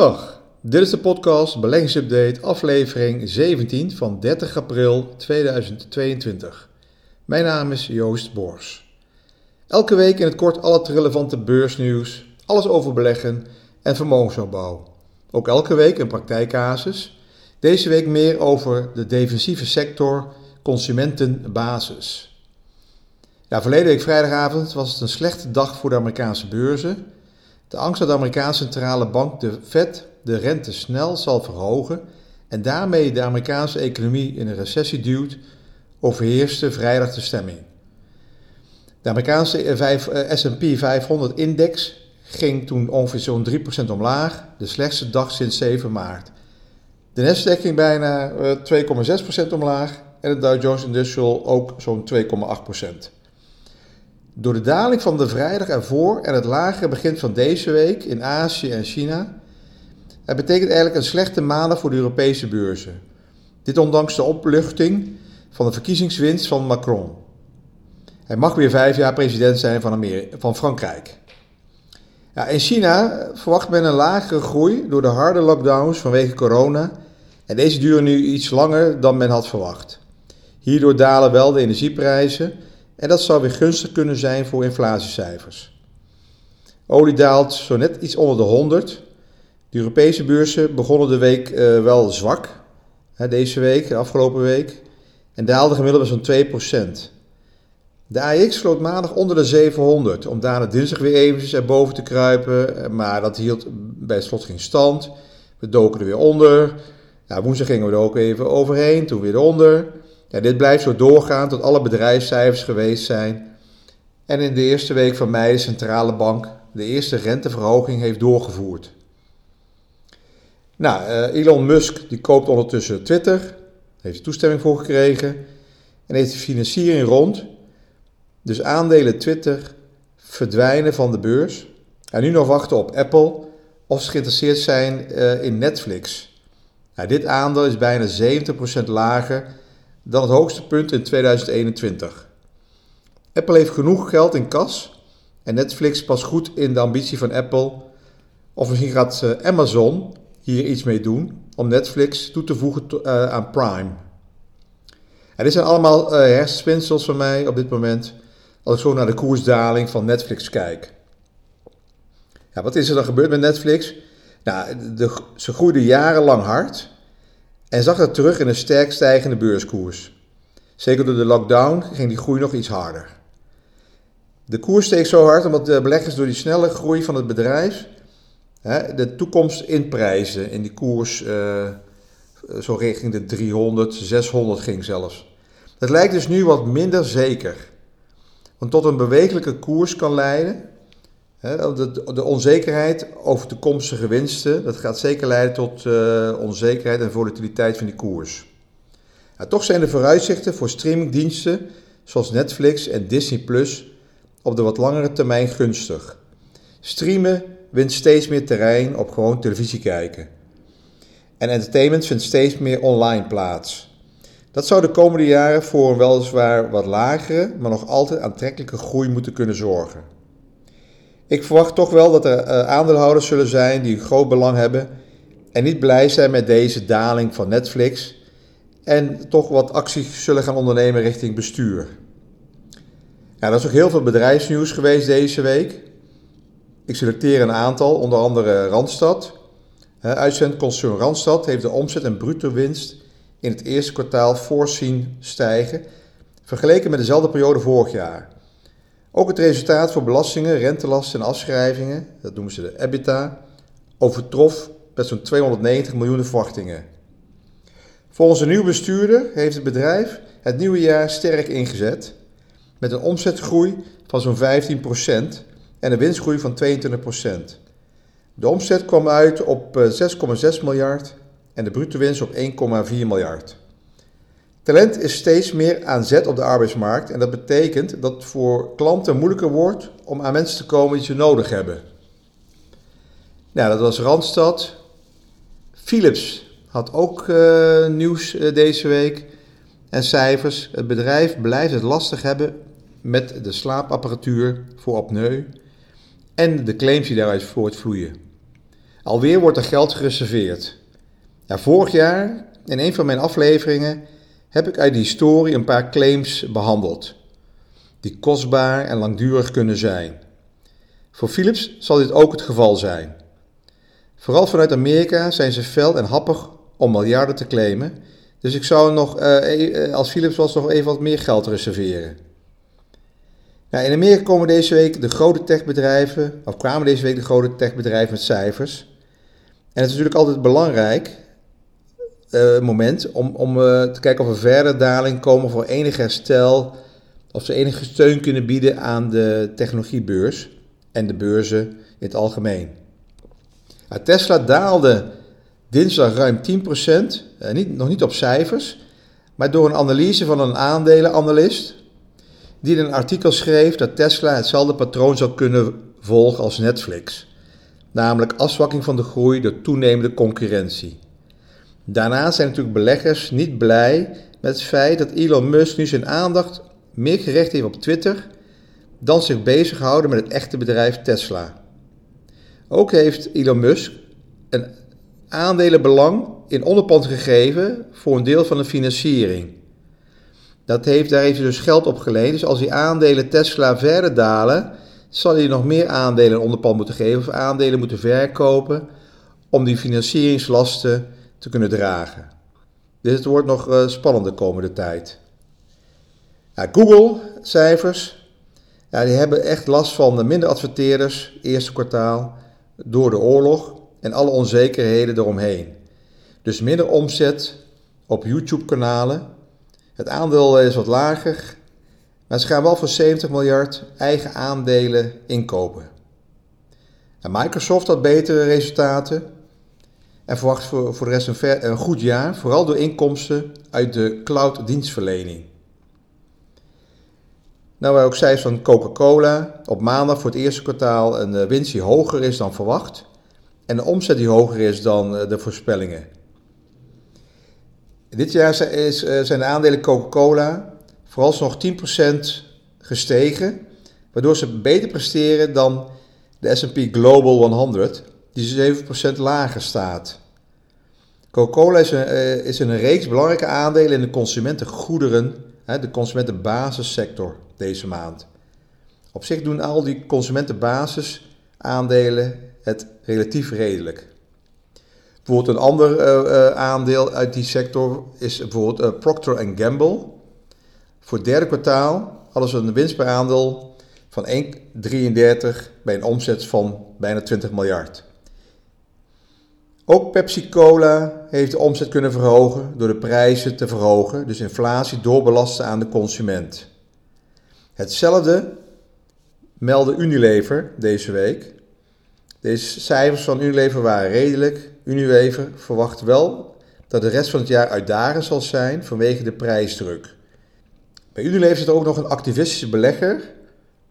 Goedendag, dit is de podcast Beleggingsupdate aflevering 17 van 30 april 2022. Mijn naam is Joost Bors. Elke week in het kort al het relevante beursnieuws, alles over beleggen en vermogensopbouw. Ook elke week een praktijkcasus. Deze week meer over de defensieve sector consumentenbasis. Ja, verleden week vrijdagavond was het een slechte dag voor de Amerikaanse beurzen. De angst dat de Amerikaanse centrale bank, de Fed, de rente snel zal verhogen en daarmee de Amerikaanse economie in een recessie duwt, overheerste vrijdag de stemming. De Amerikaanse SP 500-index ging toen ongeveer zo'n 3% omlaag, de slechtste dag sinds 7 maart. De Nasdaq ging bijna 2,6% omlaag en de Dow Jones Industrial ook zo'n 2,8%. Door de daling van de vrijdag ervoor en het lagere begin van deze week in Azië en China. Het betekent eigenlijk een slechte maandag voor de Europese beurzen. Dit ondanks de opluchting van de verkiezingswinst van Macron. Hij mag weer vijf jaar president zijn van, van Frankrijk. Ja, in China verwacht men een lagere groei door de harde lockdowns vanwege corona. En deze duren nu iets langer dan men had verwacht. Hierdoor dalen wel de energieprijzen en dat zou weer gunstig kunnen zijn voor inflatiecijfers. Olie daalt zo net iets onder de 100. De Europese beurzen begonnen de week uh, wel zwak, deze week, de afgelopen week, en daalden gemiddeld zo'n 2%. De AX sloot maandag onder de 700, om daarna dinsdag weer eventjes erboven te kruipen, maar dat hield bij het slot geen stand. We doken er weer onder. Woensdag gingen we er ook even overheen, toen weer eronder. Dit blijft zo doorgaan tot alle bedrijfscijfers geweest zijn. En in de eerste week van mei de centrale bank de eerste renteverhoging heeft doorgevoerd. Nou, uh, Elon Musk die koopt ondertussen Twitter, heeft toestemming voor gekregen en heeft de financiering rond. Dus aandelen Twitter verdwijnen van de beurs. En nu nog wachten op Apple of ze geïnteresseerd zijn uh, in Netflix. Nou, dit aandeel is bijna 70% lager dan het hoogste punt in 2021. Apple heeft genoeg geld in kas en Netflix past goed in de ambitie van Apple. Of misschien gaat eh, Amazon hier iets mee doen om Netflix toe te voegen uh, aan Prime. En dit zijn allemaal uh, hersenspinsels van mij op dit moment als ik zo naar de koersdaling van Netflix kijk. Ja, wat is er dan gebeurd met Netflix? Nou, de, ze groeiden jarenlang hard en zag dat terug in een sterk stijgende beurskoers. Zeker door de lockdown ging die groei nog iets harder. De koers steeg zo hard omdat de beleggers door die snelle groei van het bedrijf hè, de toekomst inprijzen. In die koers uh, zo richting de 300, 600 ging zelfs. Dat lijkt dus nu wat minder zeker. Want tot een bewegelijke koers kan leiden de, onzekerheid over toekomstige winsten, dat gaat zeker leiden tot uh, onzekerheid en volatiliteit van die koers. toch zijn de vooruitzichten voor streamingdiensten zoals Netflix en Disney Plus op de wat langere termijn gunstig. Streamen wint steeds meer terrein op gewoon televisie kijken. En entertainment vindt steeds meer online plaats. Dat zou de komende jaren voor een weliswaar wat lagere, maar nog altijd aantrekkelijke groei moeten kunnen zorgen. Ik verwacht toch wel dat er uh, aandeelhouders zullen zijn die groot belang hebben en niet blij zijn met deze daling van Netflix en toch wat acties zullen gaan ondernemen richting bestuur. Ja, er is ook heel veel bedrijfsnieuws geweest deze week. Ik selecteer een aantal, onder andere Randstad. Uitzendconcern Randstad heeft de omzet en bruto winst in het eerste kwartaal voorzien stijgen, vergeleken met dezelfde periode vorig jaar. Ook het resultaat voor belastingen, rentelasten en afschrijvingen, dat noemen ze de EBITDA, overtrof met zo'n 290 miljoen verwachtingen. Volgens een nieuwe bestuurder heeft het bedrijf het nieuwe jaar sterk ingezet, met een omzetgroei van zo'n 15% en een winstgroei van 22%. De omzet kwam uit op 6,6 eh, miljard en de bruto winst op 1,4 miljard. Talent is steeds meer aan zet op de arbeidsmarkt en dat betekent dat het voor klanten moeilijker wordt om aan mensen te komen die ze nodig hebben. Nou, dat was Randstad. Philips had ook uh, nieuws uh, deze week en cijfers. Het bedrijf blijft het lastig hebben met de slaapapparatuur voor apneu en de claims die daaruit voortvloeien. Alweer wordt er geld gereserveerd. Ja, vorig jaar, in een van mijn afleveringen, heb ik uit die historie een paar claims behandeld, die kostbaar en langdurig kunnen zijn. Voor Philips zal dit ook het geval zijn. Vooral vanuit Amerika zijn ze fel en happig om miljarden te claimen, dus ik zou nog, uh, als Philips was, nog even wat meer geld reserveren. Nou, in Amerika komen deze week de grote techbedrijven, of kwamen deze week de grote techbedrijven met cijfers. En het is natuurlijk altijd belangrijk uh, moment om, om uh, te kijken of er verder daling komen voor enig herstel, of ze enige steun kunnen bieden aan de technologiebeurs en de beurzen in het algemeen. Tesla daalde dinsdag ruim 10%, uh, niet, nog niet op cijfers, maar door een analyse van een aandelenanalist die in een artikel schreef dat Tesla hetzelfde patroon zou kunnen volgen als Netflix, namelijk afzwakking van de groei door toenemende concurrentie. Daarnaast zijn natuurlijk beleggers niet blij met het feit dat Elon Musk nu zijn aandacht meer gericht heeft op Twitter dan zich bezighouden met het echte bedrijf Tesla. Ook heeft Elon Musk een aandelenbelang in onderpand gegeven voor een deel van de financiering. Dat heeft, daar heeft hij dus geld op geleend. Dus als die aandelen Tesla verder dalen, zal hij nog meer aandelen in onderpand moeten geven of aandelen moeten verkopen om die financieringslasten te kunnen dragen. Dus het wordt nog uh, spannend de komende tijd. Ja, Google cijfers, ja, die hebben echt last van minder adverteerders, eerste kwartaal, door de oorlog en alle onzekerheden eromheen. Dus minder omzet op YouTube-kanalen. Het aandeel is wat lager, maar ze gaan wel voor 70 miljard eigen aandelen inkopen. En Microsoft had betere resultaten en verwacht voor, voor de rest een, een goed jaar, vooral door inkomsten uit de cloud dienstverlening. Nou, wij ook cijfers van Coca-Cola. Op maandag voor het eerste kwartaal een eh, winst die hoger is dan verwacht. En een omzet die hoger is dan eh, de voorspellingen. Dit jaar eh, zijn de aandelen Coca-Cola vooralsnog 10% gestegen. Waardoor ze beter presteren dan de SP Global 100, die 7% lager staat. Coca-Cola is, is een reeks belangrijke aandelen in de consumentengoederen, de consumentenbasissector deze maand. Op zich doen al die consumentenbasisaandelen het relatief redelijk. Bijvoorbeeld een ander uh, aandeel uit die sector is bijvoorbeeld Procter Gamble. Voor het derde kwartaal hadden ze een winst per aandeel van 1,33 bij een omzet van bijna 20 miljard. Ook Pepsi Cola heeft de omzet kunnen verhogen door de prijzen te verhogen, dus inflatie doorbelasten aan de consument. Hetzelfde meldde Unilever deze week. Deze cijfers van Unilever waren redelijk. Unilever verwacht wel dat de rest van het jaar uitdagend zal zijn vanwege de prijsdruk. Bij Unilever zit er ook nog een activistische belegger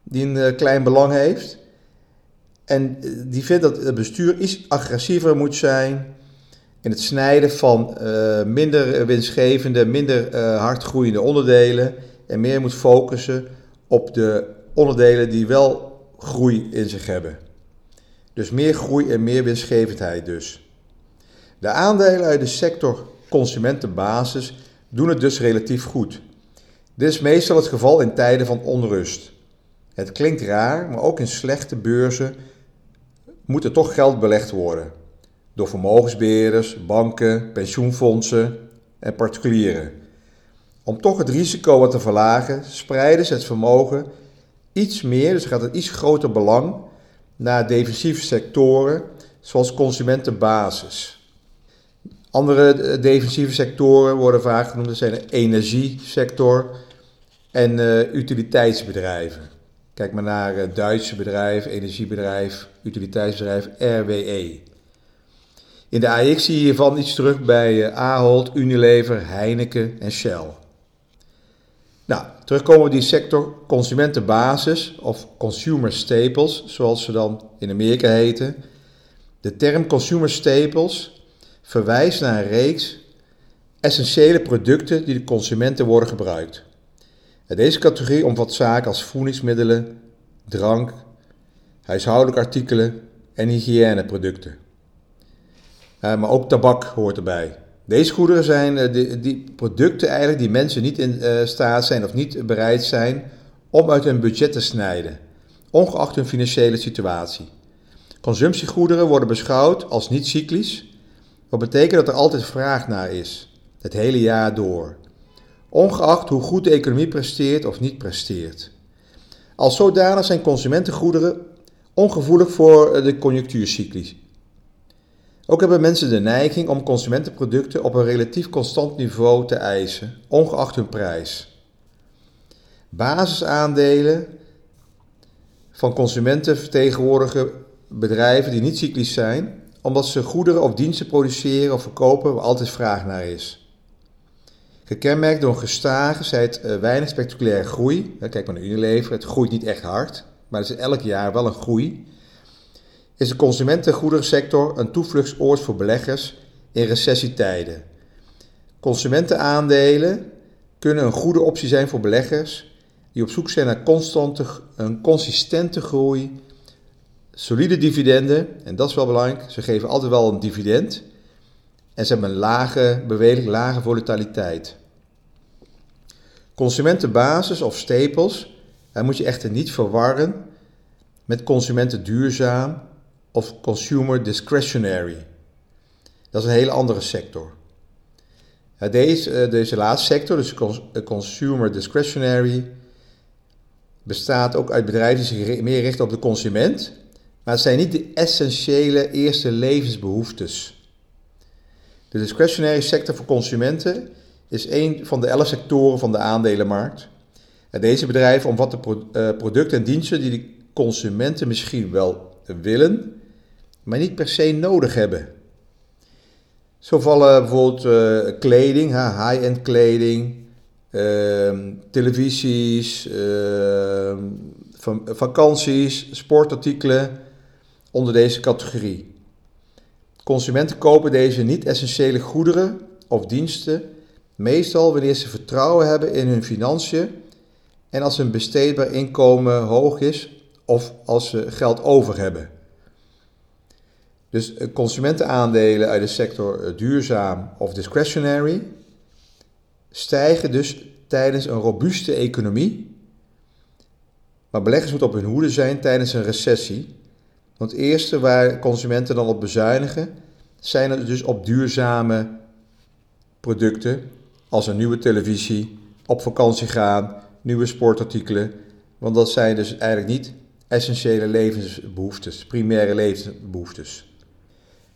die een eh, klein belang heeft. En eh, die vindt dat het bestuur iets agressiever moet zijn in het snijden van uh, minder winstgevende, minder uh, hard groeiende onderdelen en meer moet focussen op de onderdelen die wel groei in zich hebben. Dus meer groei en meer winstgevendheid dus. De aandelen uit de sector consumentenbasis doen het dus relatief goed. Dit is meestal het geval in tijden van onrust. Het klinkt raar, maar ook in slechte beurzen moet er toch geld belegd worden. Door vermogensbeheerders, banken, pensioenfondsen en particulieren. Om toch het risico wat te verlagen, spreiden ze het vermogen iets meer, dus gaat het iets groter belang, naar defensieve sectoren zoals consumentenbasis. Andere eh, defensieve sectoren worden vaak genoemd, dat zijn de energiesector en uh, utiliteitsbedrijven. Kijk maar naar het Duitse bedrijf, energiebedrijf, utiliteitsbedrijf RWE. In de AX zie je hiervan iets terug bij eh, Ahold, Unilever, Heineken en Shell. Nou, terugkomen we die sector consumentenbasis of consumer staples, zoals ze dan in Amerika heten. De term consumer staples verwijst naar een reeks essentiële producten die de consumenten worden gebruikt. Deze categorie omvat zaken als voedingsmiddelen, drank, huishoudelijke artikelen en hygiëneproducten. maar ook tabak hoort erbij. Deze goederen zijn die, die, producten eigenlijk die mensen niet in staat zijn of niet bereid zijn om uit hun budget te snijden, ongeacht hun financiële situatie. Consumptiegoederen worden beschouwd als niet cyclisch, wat betekent dat er altijd vraag naar is, het hele jaar door, ongeacht hoe goed de economie presteert of niet presteert. Als zodanig zijn consumentengoederen ongevoelig voor de conjunctuurcycli. Ook hebben mensen de neiging om consumentenproducten op een relatief constant niveau te eisen, ongeacht hun prijs. Basisaandelen van consumenten vertegenwoordigen bedrijven die niet cyclisch zijn, omdat ze goederen of diensten produceren of verkopen waar altijd vraag naar is. Gekenmerkt door een gestage, zij het uh, weinig spectaculaire groei. Kijk maar naar Unilever, het groeit niet echt hard, maar het is elk jaar wel een groei. Is de consumentengoederensector een toevluchtsoord voor beleggers in recessietijden. Consumentenaandelen kunnen een goede optie zijn voor beleggers die op zoek zijn naar constante, een consistente groei solide dividenden, en dat is wel belangrijk, ze geven altijd wel een dividend. En ze hebben een lage beweging, lage volatiliteit. Consumentenbasis of staples, daar moet je echter niet verwarren met consumenten duurzaam of consumer discretionary. Dat is een hele andere sector. Deze, eh, deze laatste sector, dus consumer discretionary, bestaat ook uit bedrijven die zich meer richten op de consument maar het zijn niet de essentiële eerste levensbehoeftes. De discretionary sector voor consumenten is een van de elf sectoren van de aandelenmarkt. En deze bedrijven omvatten eh, producten en diensten die de consumenten misschien wel willen, maar niet per se nodig hebben. Zo vallen bijvoorbeeld uh, kleding, high-end kleding, uh, televisies, uh, vakanties, sportartikelen, onder deze categorie. Consumenten kopen deze niet-essentiële goederen of diensten meestal wanneer ze vertrouwen hebben in hun financiën en als hun besteedbaar inkomen hoog is of als ze geld over hebben. Dus eh, consumentenaandelen uit de sector eh, duurzaam of discretionary stijgen dus tijdens een robuuste economie. Maar beleggers moeten op hun hoede zijn tijdens een recessie want het eerste waar consumenten dan op bezuinigen, zijn er dus op duurzame producten, als een nieuwe televisie, op vakantie gaan, nieuwe sportartikelen. Want dat zijn dus eigenlijk niet essentiële levensbehoeftes, primaire levensbehoeftes.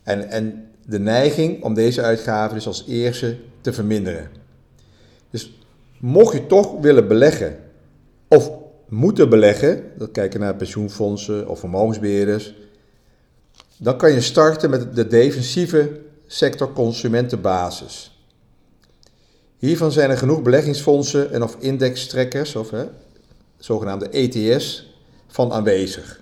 En, en de neiging om deze uitgaven dus als eerste te verminderen. Dus mocht je toch willen beleggen, of moeten beleggen, dat kijken naar pensioenfondsen of vermogensbeheerders, dan kan je starten met de defensieve sector consumentenbasis. Hiervan zijn er genoeg beleggingsfondsen en of indextrekkers, of hè, zogenaamde ETS, van aanwezig.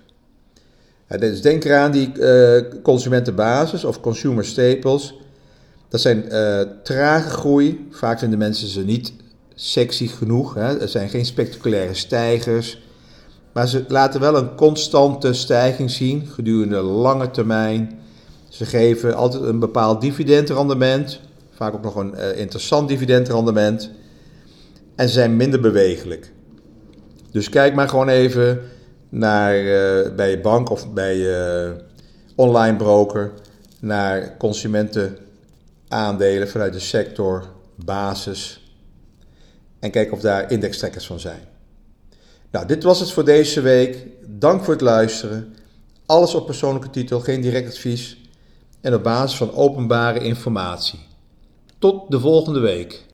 dus denk eraan die uh, consumentenbasis of consumer staples. Dat zijn uh, trage groei. Vaak vinden mensen ze niet sexy genoeg. Hè. Er zijn geen spectaculaire stijgers. Maar ze laten wel een constante stijging zien gedurende lange termijn. Ze geven altijd een bepaald dividendrendement. Vaak ook nog een uh, interessant dividendrendement. En ze zijn minder bewegelijk. Dus kijk maar gewoon even naar, uh, bij je bank of bij je online broker naar consumentenaandelen vanuit de sector, basis en kijk of daar indextrekkers van zijn. Nou, dit was het voor deze week. Dank voor het luisteren. Alles op persoonlijke titel, geen direct advies en op basis van openbare informatie. Tot de volgende week.